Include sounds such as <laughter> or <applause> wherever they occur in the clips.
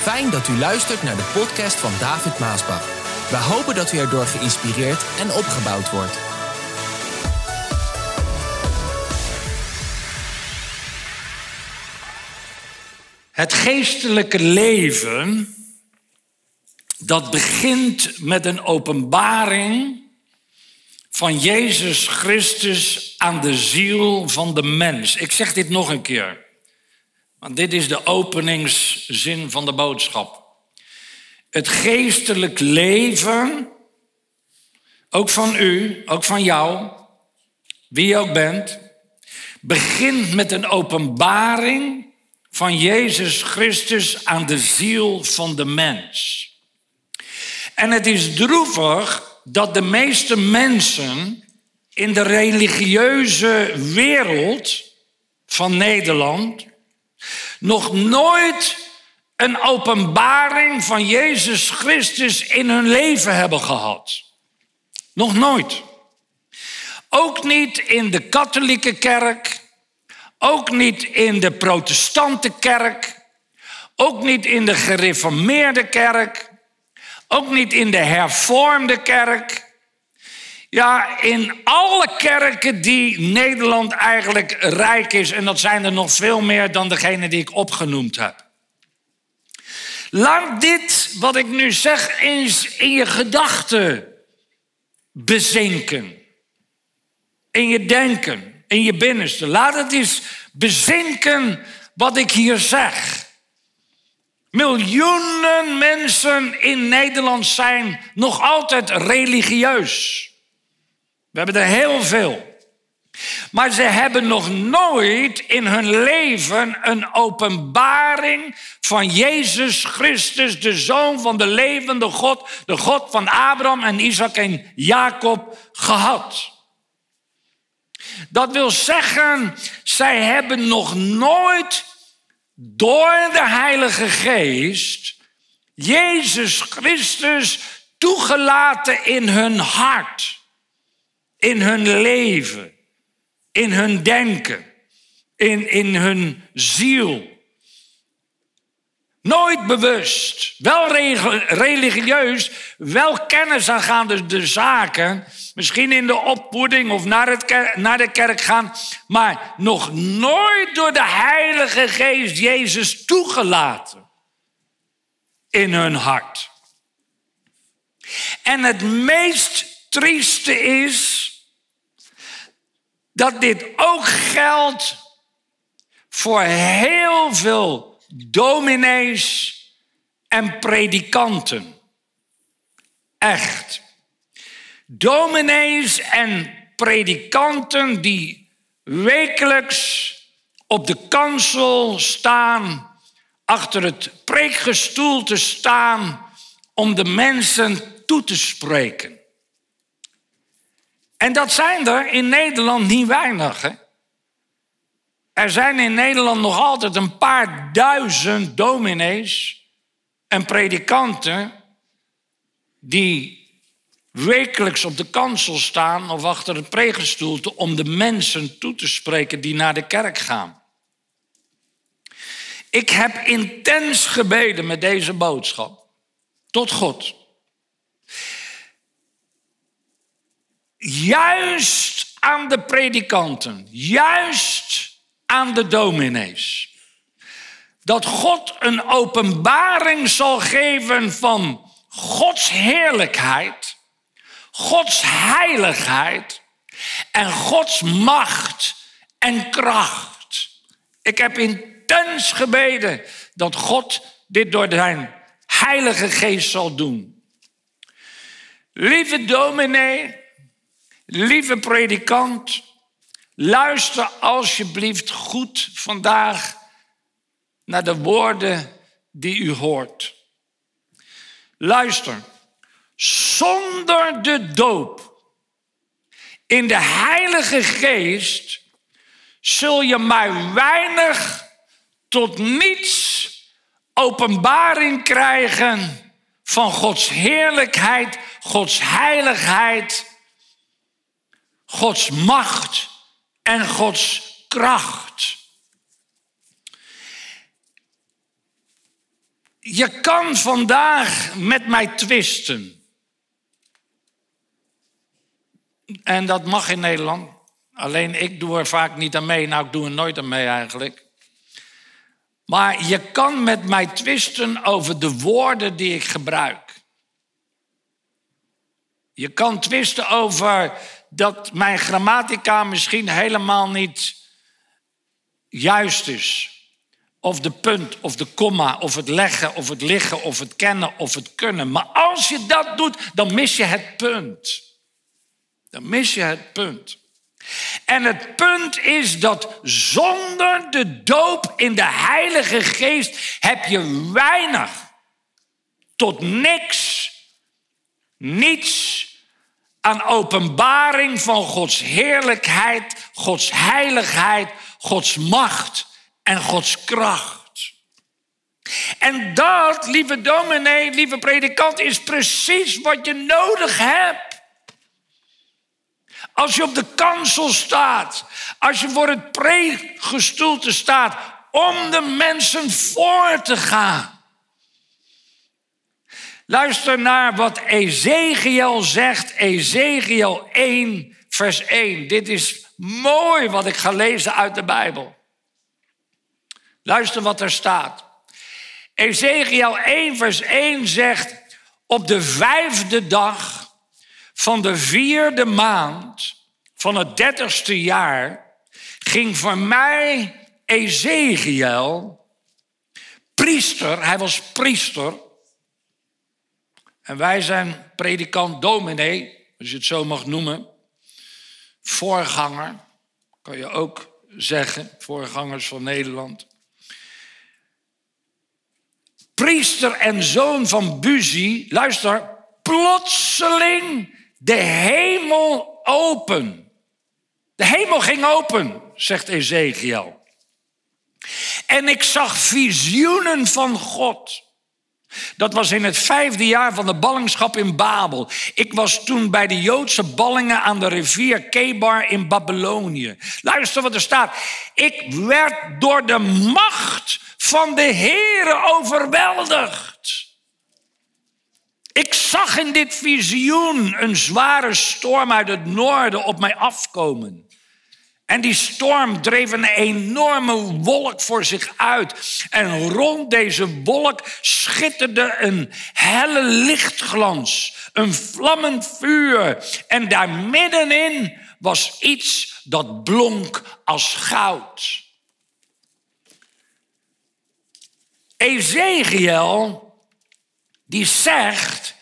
Fijn dat u luistert naar de podcast van David Maasbach. We hopen dat u erdoor geïnspireerd en opgebouwd wordt. Het geestelijke leven, dat begint met een openbaring van Jezus Christus aan de ziel van de mens. Ik zeg dit nog een keer, want dit is de openingszin van de boodschap. Het geestelijk leven, ook van u, ook van jou, wie je ook bent, begint met een openbaring van Jezus Christus aan de ziel van de mens. En het is droevig dat de meeste mensen in de religieuze wereld van Nederland nog nooit een openbaring van Jezus Christus in hun leven hebben gehad. Nog nooit. Ook niet in de katholieke kerk, ook niet in de protestante kerk, ook niet in de gereformeerde kerk, ook niet in de hervormde kerk. Ja, in alle kerken die Nederland eigenlijk rijk is, en dat zijn er nog veel meer dan degene die ik opgenoemd heb. Laat dit, wat ik nu zeg, eens in je gedachten bezinken. In je denken, in je binnenste. Laat het eens bezinken wat ik hier zeg. Miljoenen mensen in Nederland zijn nog altijd religieus. We hebben er heel veel. Maar ze hebben nog nooit in hun leven een openbaring van Jezus Christus, de zoon van de levende God, de God van Abraham en Isaac en Jacob gehad. Dat wil zeggen, zij hebben nog nooit door de Heilige Geest Jezus Christus toegelaten in hun hart, in hun leven in hun denken, in, in hun ziel. Nooit bewust, wel religieus, wel kennis aangaande de zaken, misschien in de opvoeding of naar, het naar de kerk gaan, maar nog nooit door de Heilige Geest Jezus toegelaten in hun hart. En het meest trieste is dat dit ook geldt voor heel veel dominees en predikanten. Echt. Dominees en predikanten die wekelijks op de kansel staan, achter het preekgestoel te staan om de mensen toe te spreken. En dat zijn er in Nederland niet weinig. Hè? Er zijn in Nederland nog altijd een paar duizend dominees en predikanten die wekelijks op de kansel staan of achter het pregestoelte om de mensen toe te spreken die naar de kerk gaan. Ik heb intens gebeden met deze boodschap tot God. Juist aan de predikanten, juist aan de dominees. Dat God een openbaring zal geven van Gods heerlijkheid, Gods heiligheid en Gods macht en kracht. Ik heb intens gebeden dat God dit door zijn heilige geest zal doen. Lieve dominee, Lieve predikant, luister alsjeblieft goed vandaag naar de woorden die u hoort. Luister, zonder de doop in de Heilige Geest zul je maar weinig tot niets openbaring krijgen van Gods heerlijkheid, Gods heiligheid Gods macht en Gods kracht. Je kan vandaag met mij twisten. En dat mag in Nederland. Alleen ik doe er vaak niet aan mee. Nou, ik doe er nooit aan mee eigenlijk. Maar je kan met mij twisten over de woorden die ik gebruik. Je kan twisten over dat mijn grammatica misschien helemaal niet juist is. Of de punt, of de komma, of het leggen, of het liggen, of het kennen, of het kunnen. Maar als je dat doet, dan mis je het punt. Dan mis je het punt. En het punt is dat zonder de doop in de Heilige Geest heb je weinig tot niks, niets aan openbaring van Gods heerlijkheid, Gods heiligheid, Gods macht en Gods kracht. En dat, lieve dominee, lieve predikant, is precies wat je nodig hebt. Als je op de kansel staat, als je voor het pregestoelte staat, om de mensen voor te gaan. Luister naar wat Ezekiel zegt, Ezekiel 1, vers 1. Dit is mooi wat ik ga lezen uit de Bijbel. Luister wat er staat. Ezekiel 1, vers 1 zegt: Op de vijfde dag van de vierde maand van het dertigste jaar ging voor mij Ezekiel, priester, hij was priester. En wij zijn predikant dominee, als je het zo mag noemen. Voorganger, kan je ook zeggen, voorgangers van Nederland. Priester en zoon van Buzi, luister, plotseling de hemel open. De hemel ging open, zegt Ezekiel. En ik zag visioenen van God. Dat was in het vijfde jaar van de ballingschap in Babel. Ik was toen bij de Joodse ballingen aan de rivier Kebar in Babylonië. Luister wat er staat. Ik werd door de macht van de Heere overweldigd. Ik zag in dit visioen een zware storm uit het noorden op mij afkomen. En die storm dreef een enorme wolk voor zich uit. En rond deze wolk schitterde een helle lichtglans, een vlammend vuur. En daar middenin was iets dat blonk als goud. Ezekiel die zegt,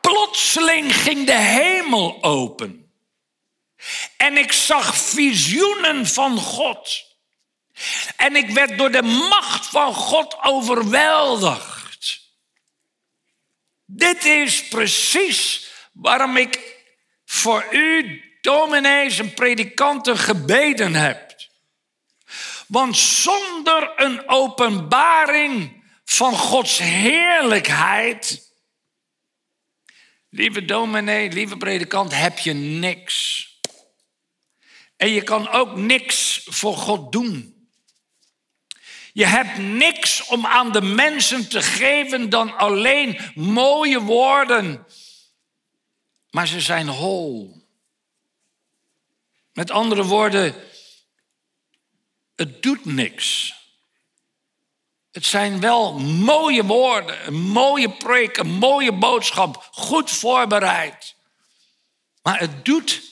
plotseling ging de hemel open. En ik zag visioenen van God. En ik werd door de macht van God overweldigd. Dit is precies waarom ik voor u, dominees en predikanten, gebeden heb. Want zonder een openbaring van Gods heerlijkheid. Lieve dominee, lieve predikant, heb je niks. En je kan ook niks voor God doen. Je hebt niks om aan de mensen te geven dan alleen mooie woorden. Maar ze zijn hol. Met andere woorden, het doet niks. Het zijn wel mooie woorden, een mooie preek, een mooie boodschap, goed voorbereid. Maar het doet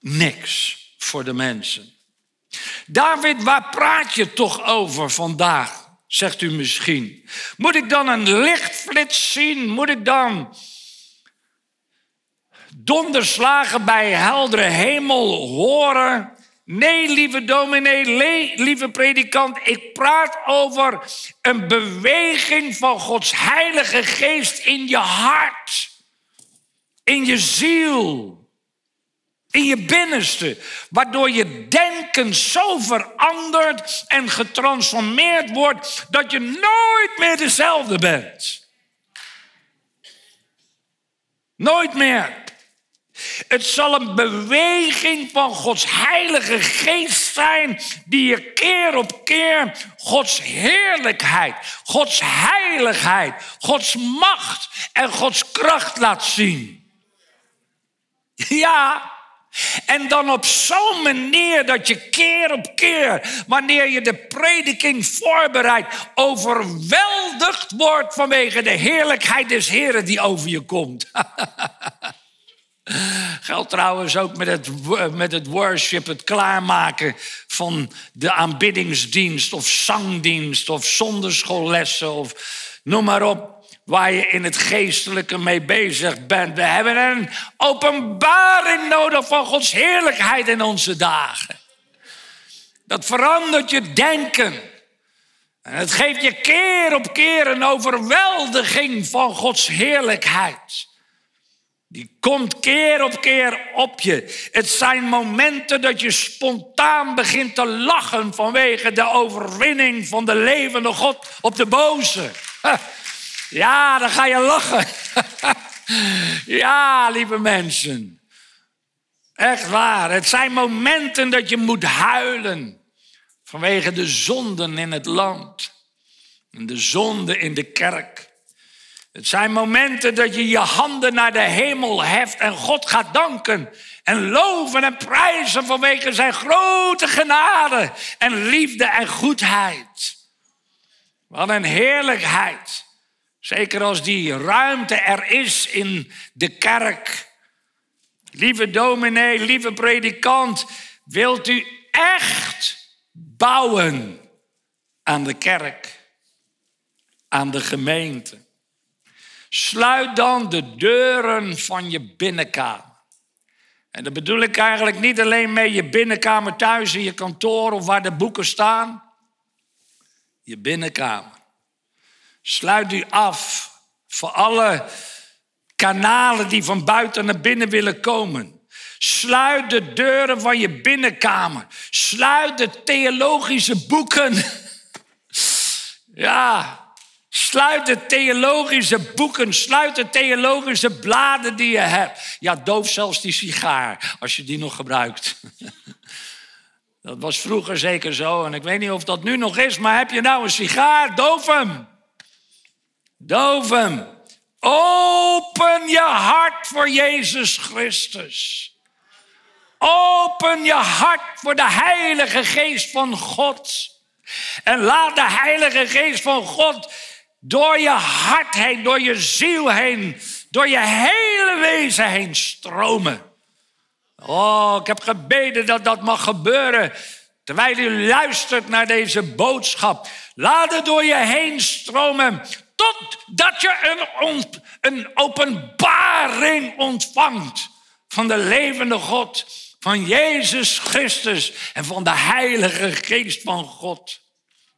niks voor de mensen. David, waar praat je toch over vandaag? Zegt u misschien. Moet ik dan een lichtflits zien? Moet ik dan donderslagen bij heldere hemel horen? Nee, lieve dominee, lieve predikant, ik praat over een beweging van Gods Heilige Geest in je hart, in je ziel, in je binnenste, waardoor je denken zo verandert en getransformeerd wordt dat je nooit meer dezelfde bent. Nooit meer. Het zal een beweging van Gods Heilige Geest zijn, die je keer op keer Gods heerlijkheid, Gods heiligheid, Gods macht en Gods kracht laat zien. Ja, en dan op zo'n manier dat je keer op keer, wanneer je de prediking voorbereidt, overweldigd wordt vanwege de heerlijkheid des Heren die over je komt. <laughs> Geldt trouwens ook met het, met het worship, het klaarmaken van de aanbiddingsdienst of zangdienst of zonderschoollessen of noem maar op waar je in het geestelijke mee bezig bent. We hebben een openbaring nodig van Gods heerlijkheid in onze dagen. Dat verandert je denken. En het geeft je keer op keer een overweldiging van Gods heerlijkheid. Die komt keer op keer op je. Het zijn momenten dat je spontaan begint te lachen vanwege de overwinning van de levende God op de boze. Ja, dan ga je lachen. <laughs> ja, lieve mensen. Echt waar. Het zijn momenten dat je moet huilen vanwege de zonden in het land en de zonden in de kerk. Het zijn momenten dat je je handen naar de hemel heft en God gaat danken en loven en prijzen vanwege zijn grote genade en liefde en goedheid. Wat een heerlijkheid. Zeker als die ruimte er is in de kerk. Lieve dominee, lieve predikant, wilt u echt bouwen aan de kerk, aan de gemeente? Sluit dan de deuren van je binnenkamer. En dat bedoel ik eigenlijk niet alleen mee je binnenkamer thuis in je kantoor of waar de boeken staan. Je binnenkamer. Sluit u af voor alle kanalen die van buiten naar binnen willen komen. Sluit de deuren van je binnenkamer. Sluit de theologische boeken. <laughs> Ja, Sluit de theologische boeken, sluit de theologische bladen die je hebt. Ja, doof zelfs die sigaar, als je die nog gebruikt. <laughs> Dat was vroeger zeker zo en ik weet niet of dat nu nog is, maar heb je nou een sigaar? Doof hem. Hem. Open je hart voor Jezus Christus. Open je hart voor de Heilige Geest van God. En laat de Heilige Geest van God door je hart heen, door je ziel heen, door je hele wezen heen stromen. Oh, ik heb gebeden dat dat mag gebeuren terwijl u luistert naar deze boodschap. Laat het door je heen stromen totdat je een, een openbaring ontvangt van de levende God, van Jezus Christus en van de Heilige Geest van God.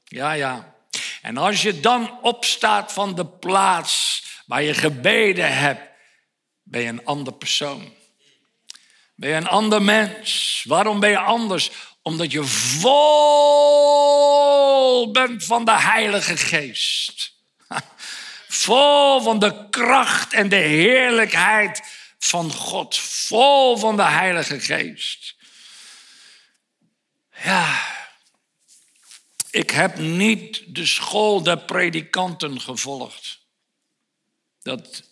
Ja, ja. En als je dan opstaat van de plaats waar je gebeden hebt, ben je een ander persoon. Ben je een ander mens. Waarom ben je anders? Omdat je vol bent van de Heilige Geest. Vol van de kracht en de heerlijkheid van God. Vol van de Heilige Geest. Ja, ik heb niet de school der predikanten gevolgd. Dat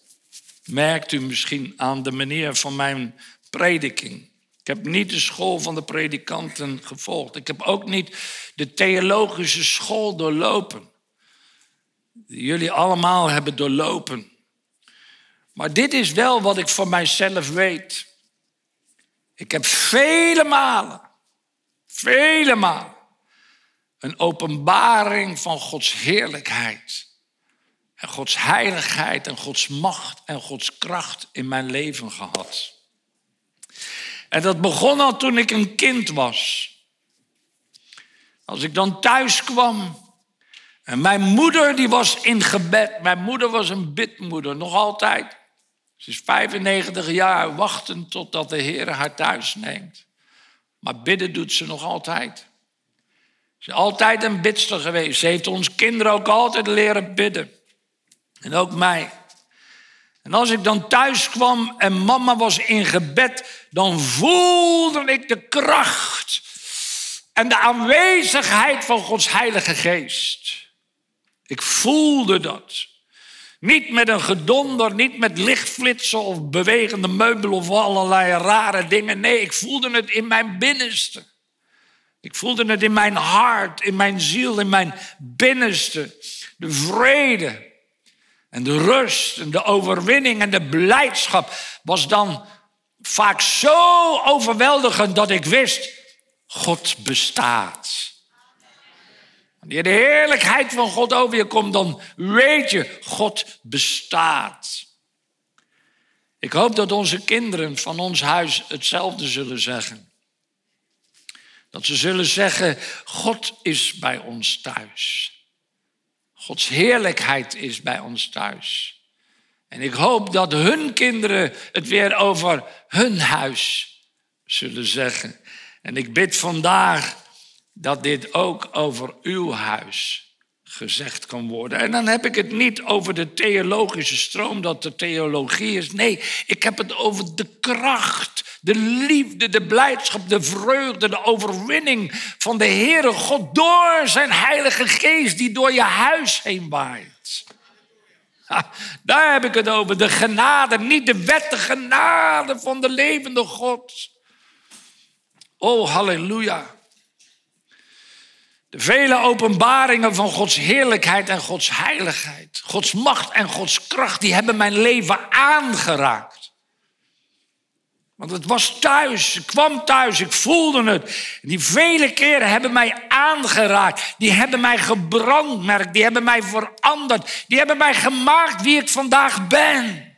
merkt u misschien aan de manier van mijn prediking. Ik heb niet de school van de predikanten gevolgd. Ik heb ook niet de theologische school doorlopen. Die jullie allemaal hebben doorlopen. Maar dit is wel wat ik van mijzelf weet. Ik heb vele malen, vele malen een openbaring van Gods heerlijkheid. En Gods heiligheid en Gods macht en Gods kracht in mijn leven gehad. En dat begon al toen ik een kind was. Als ik dan thuis kwam en mijn moeder die was in gebed. Mijn moeder was een bidmoeder, nog altijd. Ze is 95 jaar wachten totdat de Heer haar thuis neemt. Maar bidden doet ze nog altijd. Ze is altijd een bidster geweest. Ze heeft ons kinderen ook altijd leren bidden. En ook mij. En als ik dan thuis kwam en mama was in gebed, dan voelde ik de kracht en de aanwezigheid van Gods Heilige Geest. Ik voelde dat. Niet met een gedonder, niet met lichtflitsen of bewegende meubelen of allerlei rare dingen. Nee, ik voelde het in mijn binnenste. Ik voelde het in mijn hart, in mijn ziel, in mijn binnenste. De vrede en de rust en de overwinning en de blijdschap was dan vaak zo overweldigend dat ik wist, God bestaat. Wanneer de heerlijkheid van God over je komt, dan weet je, God bestaat. Ik hoop dat onze kinderen van ons huis hetzelfde zullen zeggen. Dat ze zullen zeggen, God is bij ons thuis. Gods heerlijkheid is bij ons thuis. En ik hoop dat hun kinderen het weer over hun huis zullen zeggen. En ik bid vandaag dat dit ook over uw huis gezegd kan worden. En dan heb ik het niet over de theologische stroom, dat de theologie is. Nee, ik heb het over de kracht, de liefde, de blijdschap, de vreugde, de overwinning van de Heere God door zijn Heilige Geest die door je huis heen waait. daar heb ik het over. De genade, niet de wet, de genade van de levende God. Oh, halleluja. De vele openbaringen van Gods heerlijkheid en Gods heiligheid, Gods macht en Gods kracht, die hebben mijn leven aangeraakt. Want het was thuis, ik kwam thuis, ik voelde het. Die vele keren hebben mij aangeraakt. Die hebben mij gebrandmerkt, die hebben mij veranderd. Die hebben mij gemaakt wie ik vandaag ben.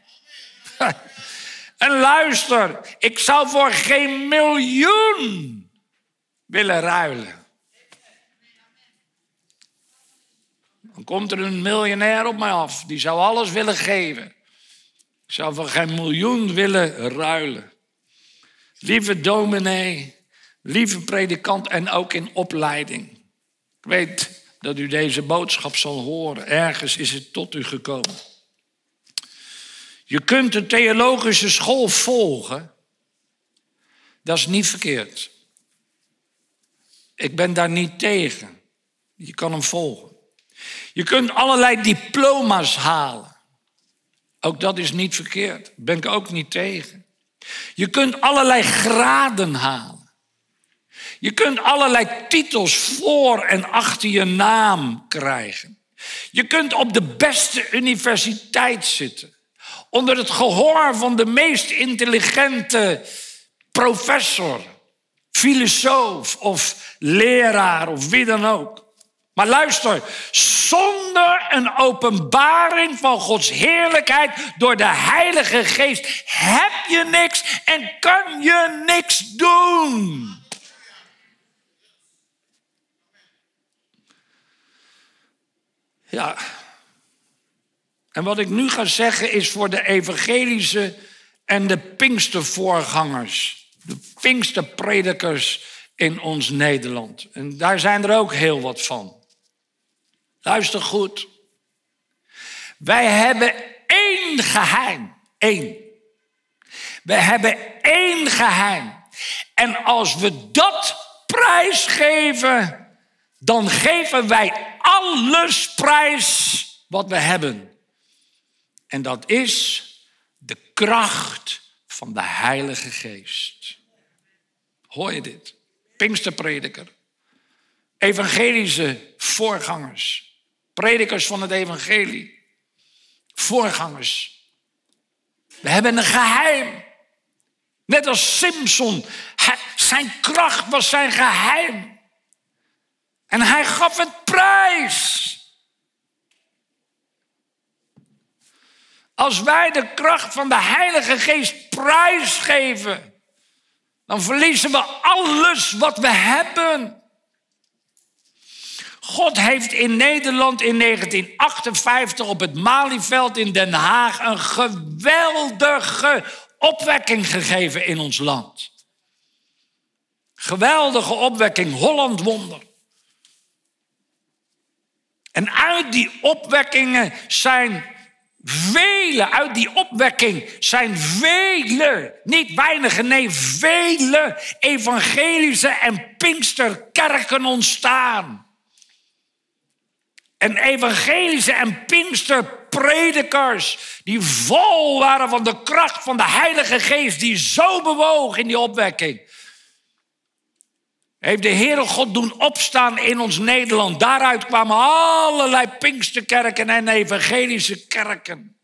En luister, ik zou voor geen miljoen willen ruilen. Komt er een miljonair op mij af. Die zou alles willen geven. Ik zou voor geen miljoen willen ruilen. Lieve dominee, lieve predikant en ook in opleiding. Ik weet dat u deze boodschap zal horen. Ergens is het tot u gekomen. Je kunt een theologische school volgen. Dat is niet verkeerd. Ik ben daar niet tegen. Je kan hem volgen. Je kunt allerlei diploma's halen. Ook dat is niet verkeerd. Ben ik ook niet tegen. Je kunt allerlei graden halen. Je kunt allerlei titels voor en achter je naam krijgen. Je kunt op de beste universiteit zitten. Onder het gehoor van de meest intelligente professor, filosoof of leraar of wie dan ook. Maar luister, zonder een openbaring van Gods heerlijkheid door de Heilige Geest heb je niks en kan je niks doen. Ja. En wat ik nu ga zeggen is voor de evangelische en de pinkstervoorgangers, de pinksterpredikers in ons Nederland. En daar zijn er ook heel wat van. Luister goed. Wij hebben één geheim. Eén. We hebben één geheim. En als we dat prijsgeven, dan geven wij alles prijs wat we hebben. En dat is de kracht van de Heilige Geest. Hoor je dit? Pinksterprediker. Evangelische voorgangers. Predikers van het evangelie. Voorgangers. We hebben een geheim. Net als Simpson. Zijn kracht was zijn geheim. En hij gaf het prijs. Als wij de kracht van de Heilige Geest prijsgeven, dan verliezen we alles wat we hebben. God heeft in Nederland in 1958 op het Malieveld in Den Haag een geweldige opwekking gegeven in ons land. Geweldige opwekking, Holland wonder. En uit die opwekkingen zijn vele uit die opwekking zijn vele, niet weinige, nee, vele evangelische en pinksterkerken ontstaan. En evangelische en pinksterpredikers die vol waren van de kracht van de Heilige Geest die zo bewoog in die opwekking heeft de Heere God doen opstaan in ons Nederland. Daaruit kwamen allerlei Pinksterkerken en evangelische kerken.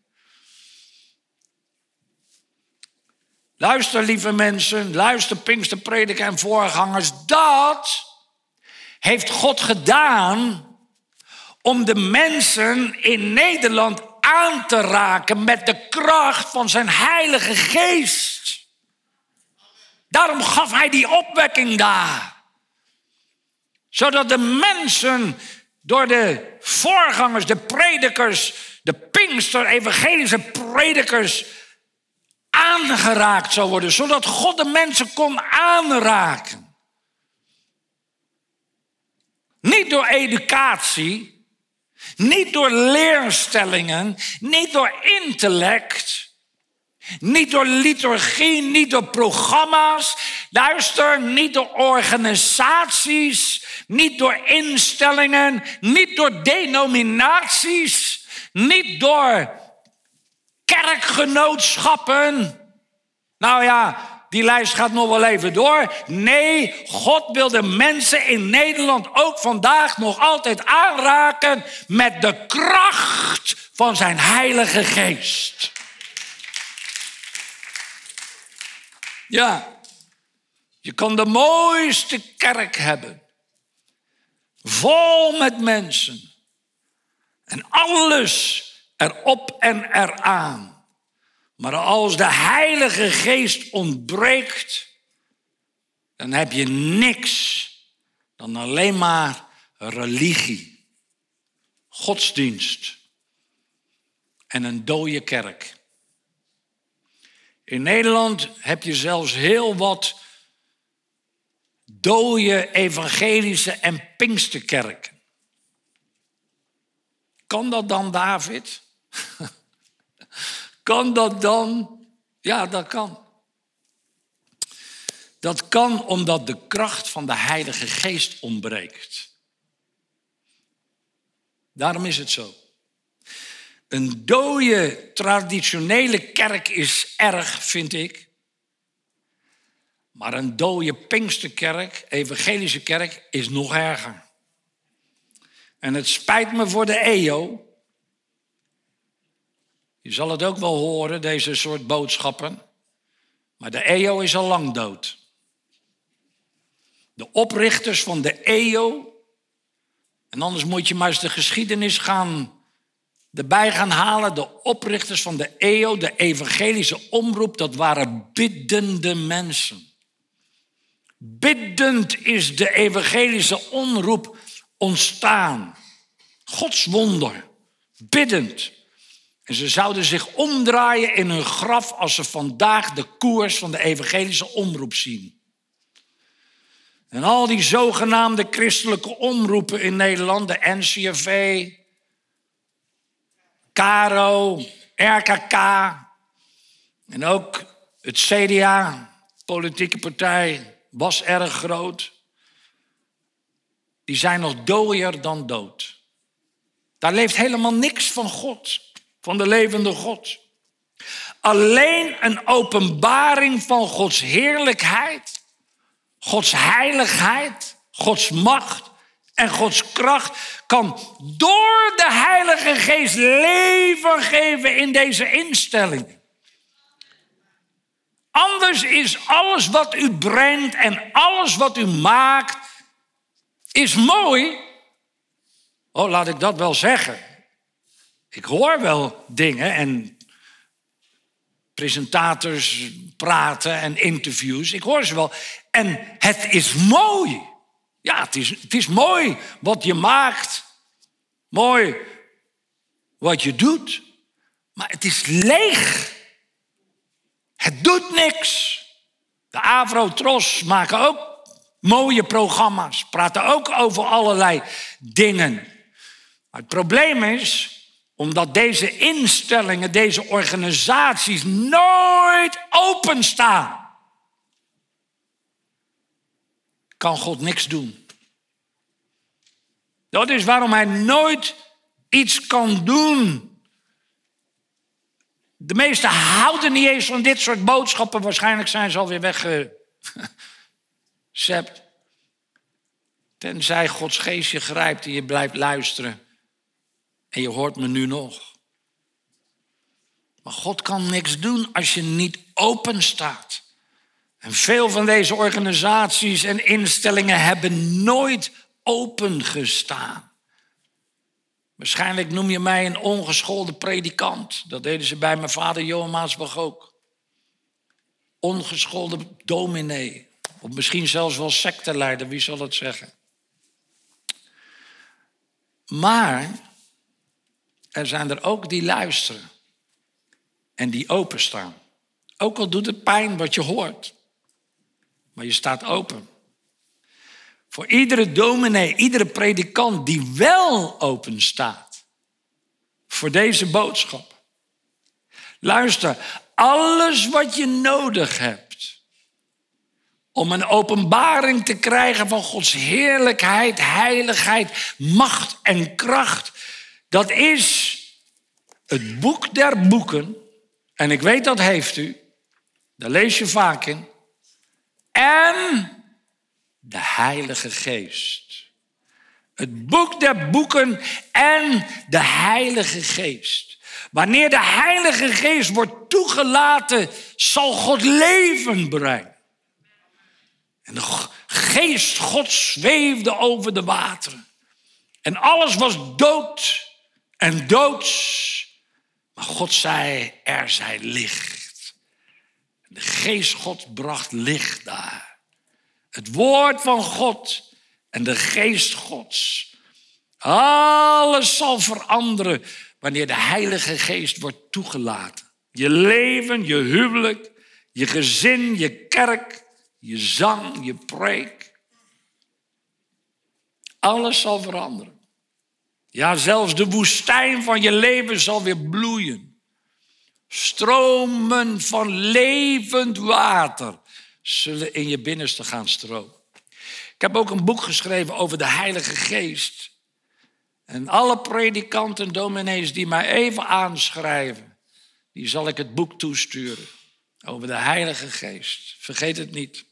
Luister, lieve mensen, luister, Pinksterprediker en voorgangers. Dat heeft God gedaan om de mensen in Nederland aan te raken met de kracht van zijn Heilige Geest. Daarom gaf hij die opwekking daar zodat de mensen door de voorgangers, de predikers, de Pinkster-evangelische predikers aangeraakt zou worden. Zodat God de mensen kon aanraken. Niet door educatie, niet door leerstellingen, niet door intellect, niet door liturgie, niet door programma's. Luister, niet door organisaties, niet door instellingen, niet door denominaties, niet door kerkgenootschappen. Nou ja, die lijst gaat nog wel even door. Nee, God wil de mensen in Nederland ook vandaag nog altijd aanraken met de kracht van zijn Heilige Geest. Ja, je kan de mooiste kerk hebben. Vol met mensen. En alles erop en eraan. Maar als de Heilige Geest ontbreekt, dan heb je niks dan alleen maar religie, godsdienst en een dode kerk. In Nederland heb je zelfs heel wat dode evangelische en pinksterkerken. Kan dat dan, David? <laughs> kan dat dan? Ja, dat kan. Dat kan omdat de kracht van de Heilige Geest ontbreekt. Daarom is het zo. Een dode traditionele kerk is erg, vind ik. Maar een dode Pinksterkerk, evangelische kerk, is nog erger. En het spijt me voor de EO. Je zal het ook wel horen, deze soort boodschappen. Maar de EO is al lang dood. De oprichters van de EO. En anders moet je maar eens de geschiedenis gaan erbij gaan halen. De oprichters van de EO, de evangelische omroep, dat waren biddende mensen. Biddend is de evangelische omroep ontstaan. Gods wonder. Biddend. En ze zouden zich omdraaien in hun graf als ze vandaag de koers van de evangelische omroep zien. En al die zogenaamde christelijke omroepen in Nederland, de NCRV, Caro, RKK en ook het CDA, politieke partij, was erg groot. Die zijn nog dooier dan dood. Daar leeft helemaal niks van God, van de levende God. Alleen een openbaring van Gods heerlijkheid, Gods heiligheid, Gods macht en Gods kracht kan door de Heilige Geest leven geven in deze instelling. Anders is alles wat u brengt en alles wat u maakt, is mooi. Oh, laat ik dat wel zeggen. Ik hoor wel dingen en presentators praten en interviews. Ik hoor ze wel. En het is mooi. Ja, het is, het is mooi wat je maakt. Mooi wat je doet. Maar het is leeg. Het doet niks. De Avro-Tros maken ook mooie programma's. Praten ook over allerlei dingen. Het probleem is, Omdat deze instellingen, deze organisaties nooit openstaan. Kan God niks doen. Dat is waarom hij nooit iets kan doen. De meesten houden niet eens van dit soort boodschappen. Waarschijnlijk zijn ze alweer weggezept. <laughs> Tenzij Gods geest je grijpt en je blijft luisteren. En je hoort me nu nog. Maar God kan niks doen als je niet open staat. En veel van deze organisaties en instellingen hebben nooit open gestaan. Waarschijnlijk noem je mij een ongeschoolde predikant. Dat deden ze bij mijn vader Johan Maasbach ook. Ongeschoolde dominee. Of misschien zelfs wel secteleider, wie zal het zeggen? Maar er zijn er ook die luisteren en die openstaan. Ook al doet het pijn wat je hoort, maar je staat open. Voor iedere dominee, iedere predikant die wel open staat voor deze boodschap. Luister, alles wat je nodig hebt om een openbaring te krijgen van Gods heerlijkheid, heiligheid, macht en kracht, dat is het boek der boeken. En ik weet dat heeft u, daar lees je vaak in. En de Heilige Geest. Het boek der boeken en de Heilige Geest. Wanneer de Heilige Geest wordt toegelaten, zal God leven brengen. En de Geest God zweefde over de wateren. En alles was dood en doods. Maar God zei, er zij licht. De Geest God bracht licht daar. Het woord van God en de geest Gods. Alles zal veranderen wanneer de Heilige Geest wordt toegelaten. Je leven, je huwelijk, je gezin, je kerk, je zang, je preek. Alles zal veranderen. Ja, zelfs de woestijn van je leven zal weer bloeien. Stromen van levend water zullen in je binnenste gaan stromen. Ik heb ook een boek geschreven over de Heilige Geest. En alle predikanten en dominees die mij even aanschrijven, die zal ik het boek toesturen over de Heilige Geest. Vergeet het niet.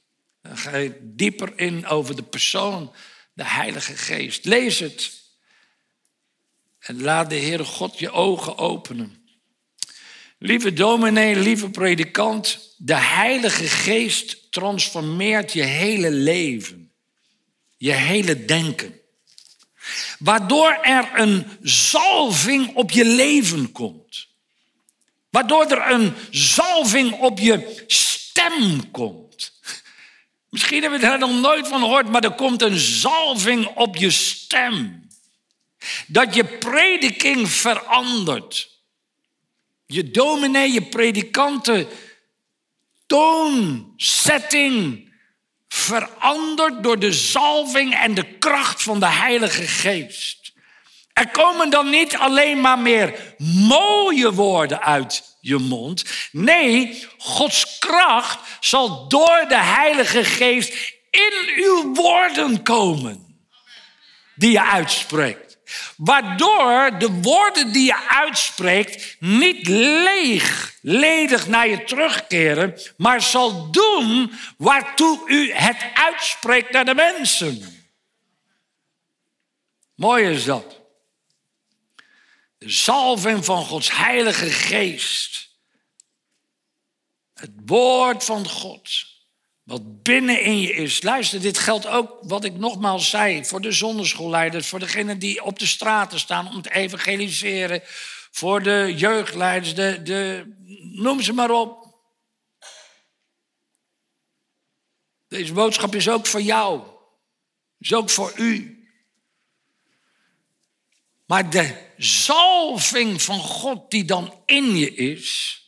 Dan ga je dieper in over de persoon, de Heilige Geest. Lees het. En laat de Heere God je ogen openen. Lieve dominee, lieve predikant, de Heilige Geest transformeert je hele leven, je hele denken. Waardoor er een zalving op je leven komt. Waardoor er een zalving op je stem komt. Misschien hebben we daar nog nooit van gehoord, maar er komt een zalving op je stem. Dat je prediking verandert. Je dominee, je predikanten, toonzetting verandert door de zalving en de kracht van de Heilige Geest. Er komen dan niet alleen maar meer mooie woorden uit je mond. Nee, Gods kracht zal door de Heilige Geest in uw woorden komen. Die je uitspreekt. Waardoor de woorden die je uitspreekt niet leeg, ledig naar je terugkeren, maar zal doen waartoe u het uitspreekt naar de mensen. Mooi is dat. De zalving van Gods Heilige Geest. Het woord van God wat binnenin je is. Luister, dit geldt ook wat ik nogmaals zei voor de zonderschoolleiders, voor degenen die op de straten staan om te evangeliseren, voor de jeugdleiders, de, de, noem ze maar op. Deze boodschap is ook voor jou, is ook voor u. Maar de zalving van God die dan in je is,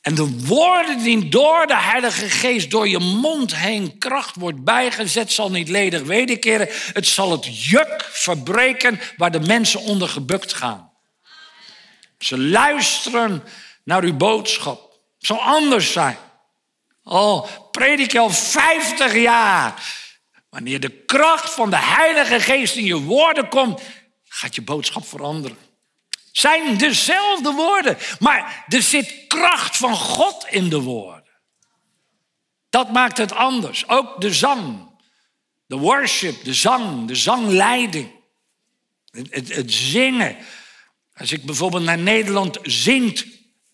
en de woorden die door de Heilige Geest door je mond heen kracht wordt bijgezet, zal niet ledig wederkeren. Het zal het juk verbreken waar de mensen onder gebukt gaan. Ze luisteren naar uw boodschap. Het zal anders zijn. Al predik je al 50 jaar. Wanneer de kracht van de Heilige Geest in je woorden komt, gaat je boodschap veranderen. Zijn dezelfde woorden, maar er zit kracht van God in de woorden. Dat maakt het anders. Ook de zang, de worship, de zang, de zangleiding, het, het, zingen. Als ik bijvoorbeeld naar Nederland zingt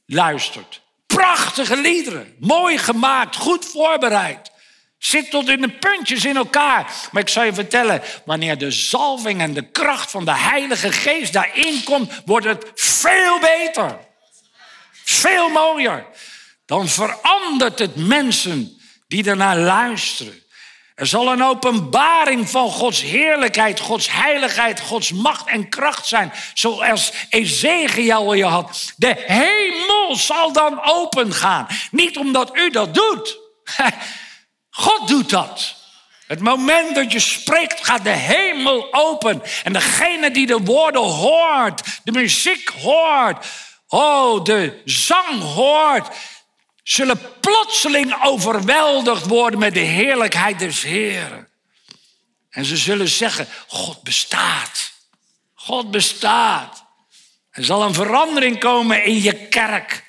luistert. Prachtige liederen, mooi gemaakt, goed voorbereid. Zit tot in de puntjes in elkaar. Maar ik zal je vertellen, wanneer de zalving en de kracht van de Heilige Geest daarin komt, wordt het veel beter. Veel mooier. Dan verandert het mensen die ernaar luisteren. Er zal een openbaring van Gods heerlijkheid, Gods heiligheid, Gods macht en kracht zijn. Zoals Ezekiel je had. De hemel zal dan open gaan. Niet omdat u dat doet. <laughs> God doet dat. Het moment dat je spreekt, gaat de hemel open. En degene die de woorden hoort, de muziek hoort, oh, de zang hoort, zullen plotseling overweldigd worden met de heerlijkheid des Heeren. En ze zullen zeggen, God bestaat. God bestaat. Er zal een verandering komen in je kerk.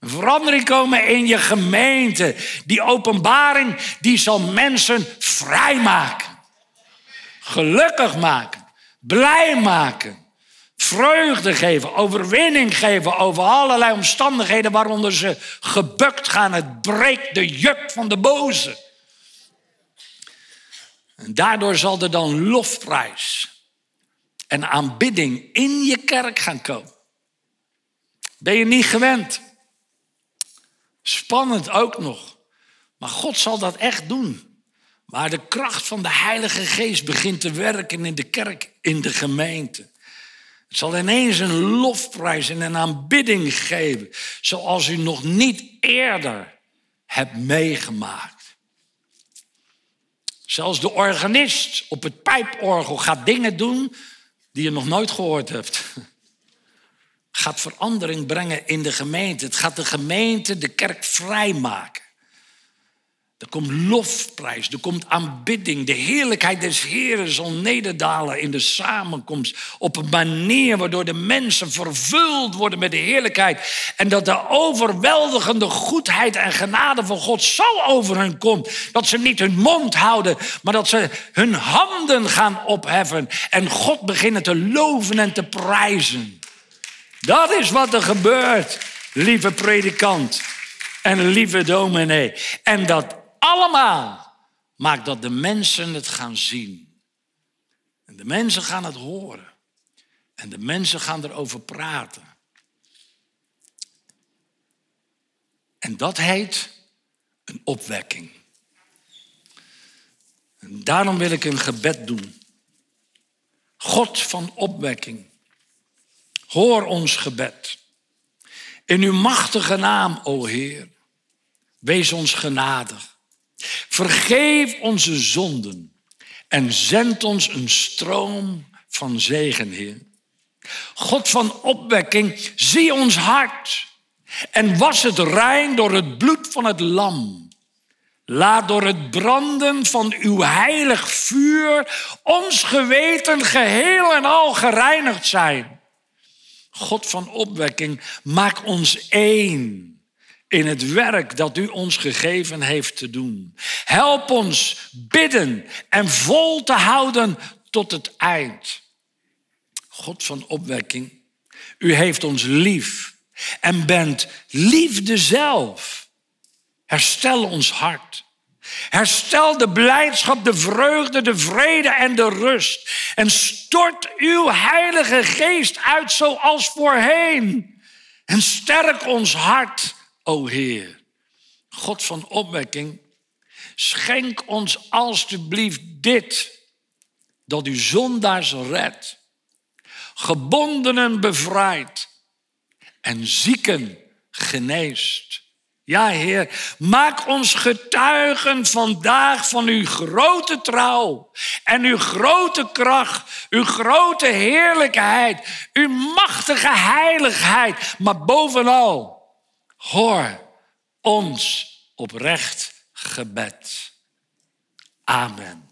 Een verandering komen in je gemeente. Die openbaring die zal mensen vrijmaken. Gelukkig maken. Blij maken. Vreugde geven, overwinning geven over allerlei omstandigheden waaronder ze gebukt gaan. Het breekt de juk van de boze. En daardoor zal er dan lofprijs en aanbidding in je kerk gaan komen. Ben je niet gewend? Spannend ook nog. Maar God zal dat echt doen. Maar de kracht van de Heilige Geest begint te werken in de kerk, in de gemeente. Het zal ineens een lofprijs en een aanbidding geven, zoals u nog niet eerder hebt meegemaakt. Zelfs de organist op het pijporgel gaat dingen doen die je nog nooit gehoord hebt gaat verandering brengen in de gemeente. Het gaat de gemeente, de kerk vrijmaken. Er komt lofprijs, er komt aanbidding. De heerlijkheid des Heren zal nederdalen in de samenkomst. Op een manier waardoor de mensen vervuld worden met de heerlijkheid. En dat de overweldigende goedheid en genade van God zo over hen komt. Dat ze niet hun mond houden, maar dat ze hun handen gaan opheffen. En God beginnen te loven en te prijzen. Dat is wat er gebeurt, lieve predikant en lieve dominee. En dat allemaal maakt dat de mensen het gaan zien. En de mensen gaan het horen. En de mensen gaan erover praten. En dat heet een opwekking. En daarom wil ik een gebed doen. God van opwekking. Hoor ons gebed. In uw machtige naam, o Heer, wees ons genadig. Vergeef onze zonden en zend ons een stroom van zegen, Heer. God van opwekking, zie ons hart en was het rein door het bloed van het lam. Laat door het branden van uw heilig vuur ons geweten geheel en al gereinigd zijn. God van opwekking, maak ons één in het werk dat u ons gegeven heeft te doen. Help ons bidden en vol te houden tot het eind. God van opwekking, u heeft ons lief en bent liefde zelf. Herstel ons hart. Herstel de blijdschap, de vreugde, de vrede en de rust. En stort uw Heilige Geest uit zoals voorheen. En sterk ons hart, o Heer. God van opwekking, schenk ons alstublieft dit. Dat u zondaars redt, gebondenen bevrijdt en zieken geneest. Ja, Heer, maak ons getuigen vandaag van uw grote trouw en uw grote kracht, uw grote heerlijkheid, uw machtige heiligheid. Maar bovenal, hoor ons oprecht gebed. Amen.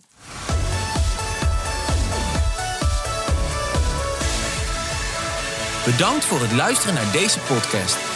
Bedankt voor het luisteren naar deze podcast.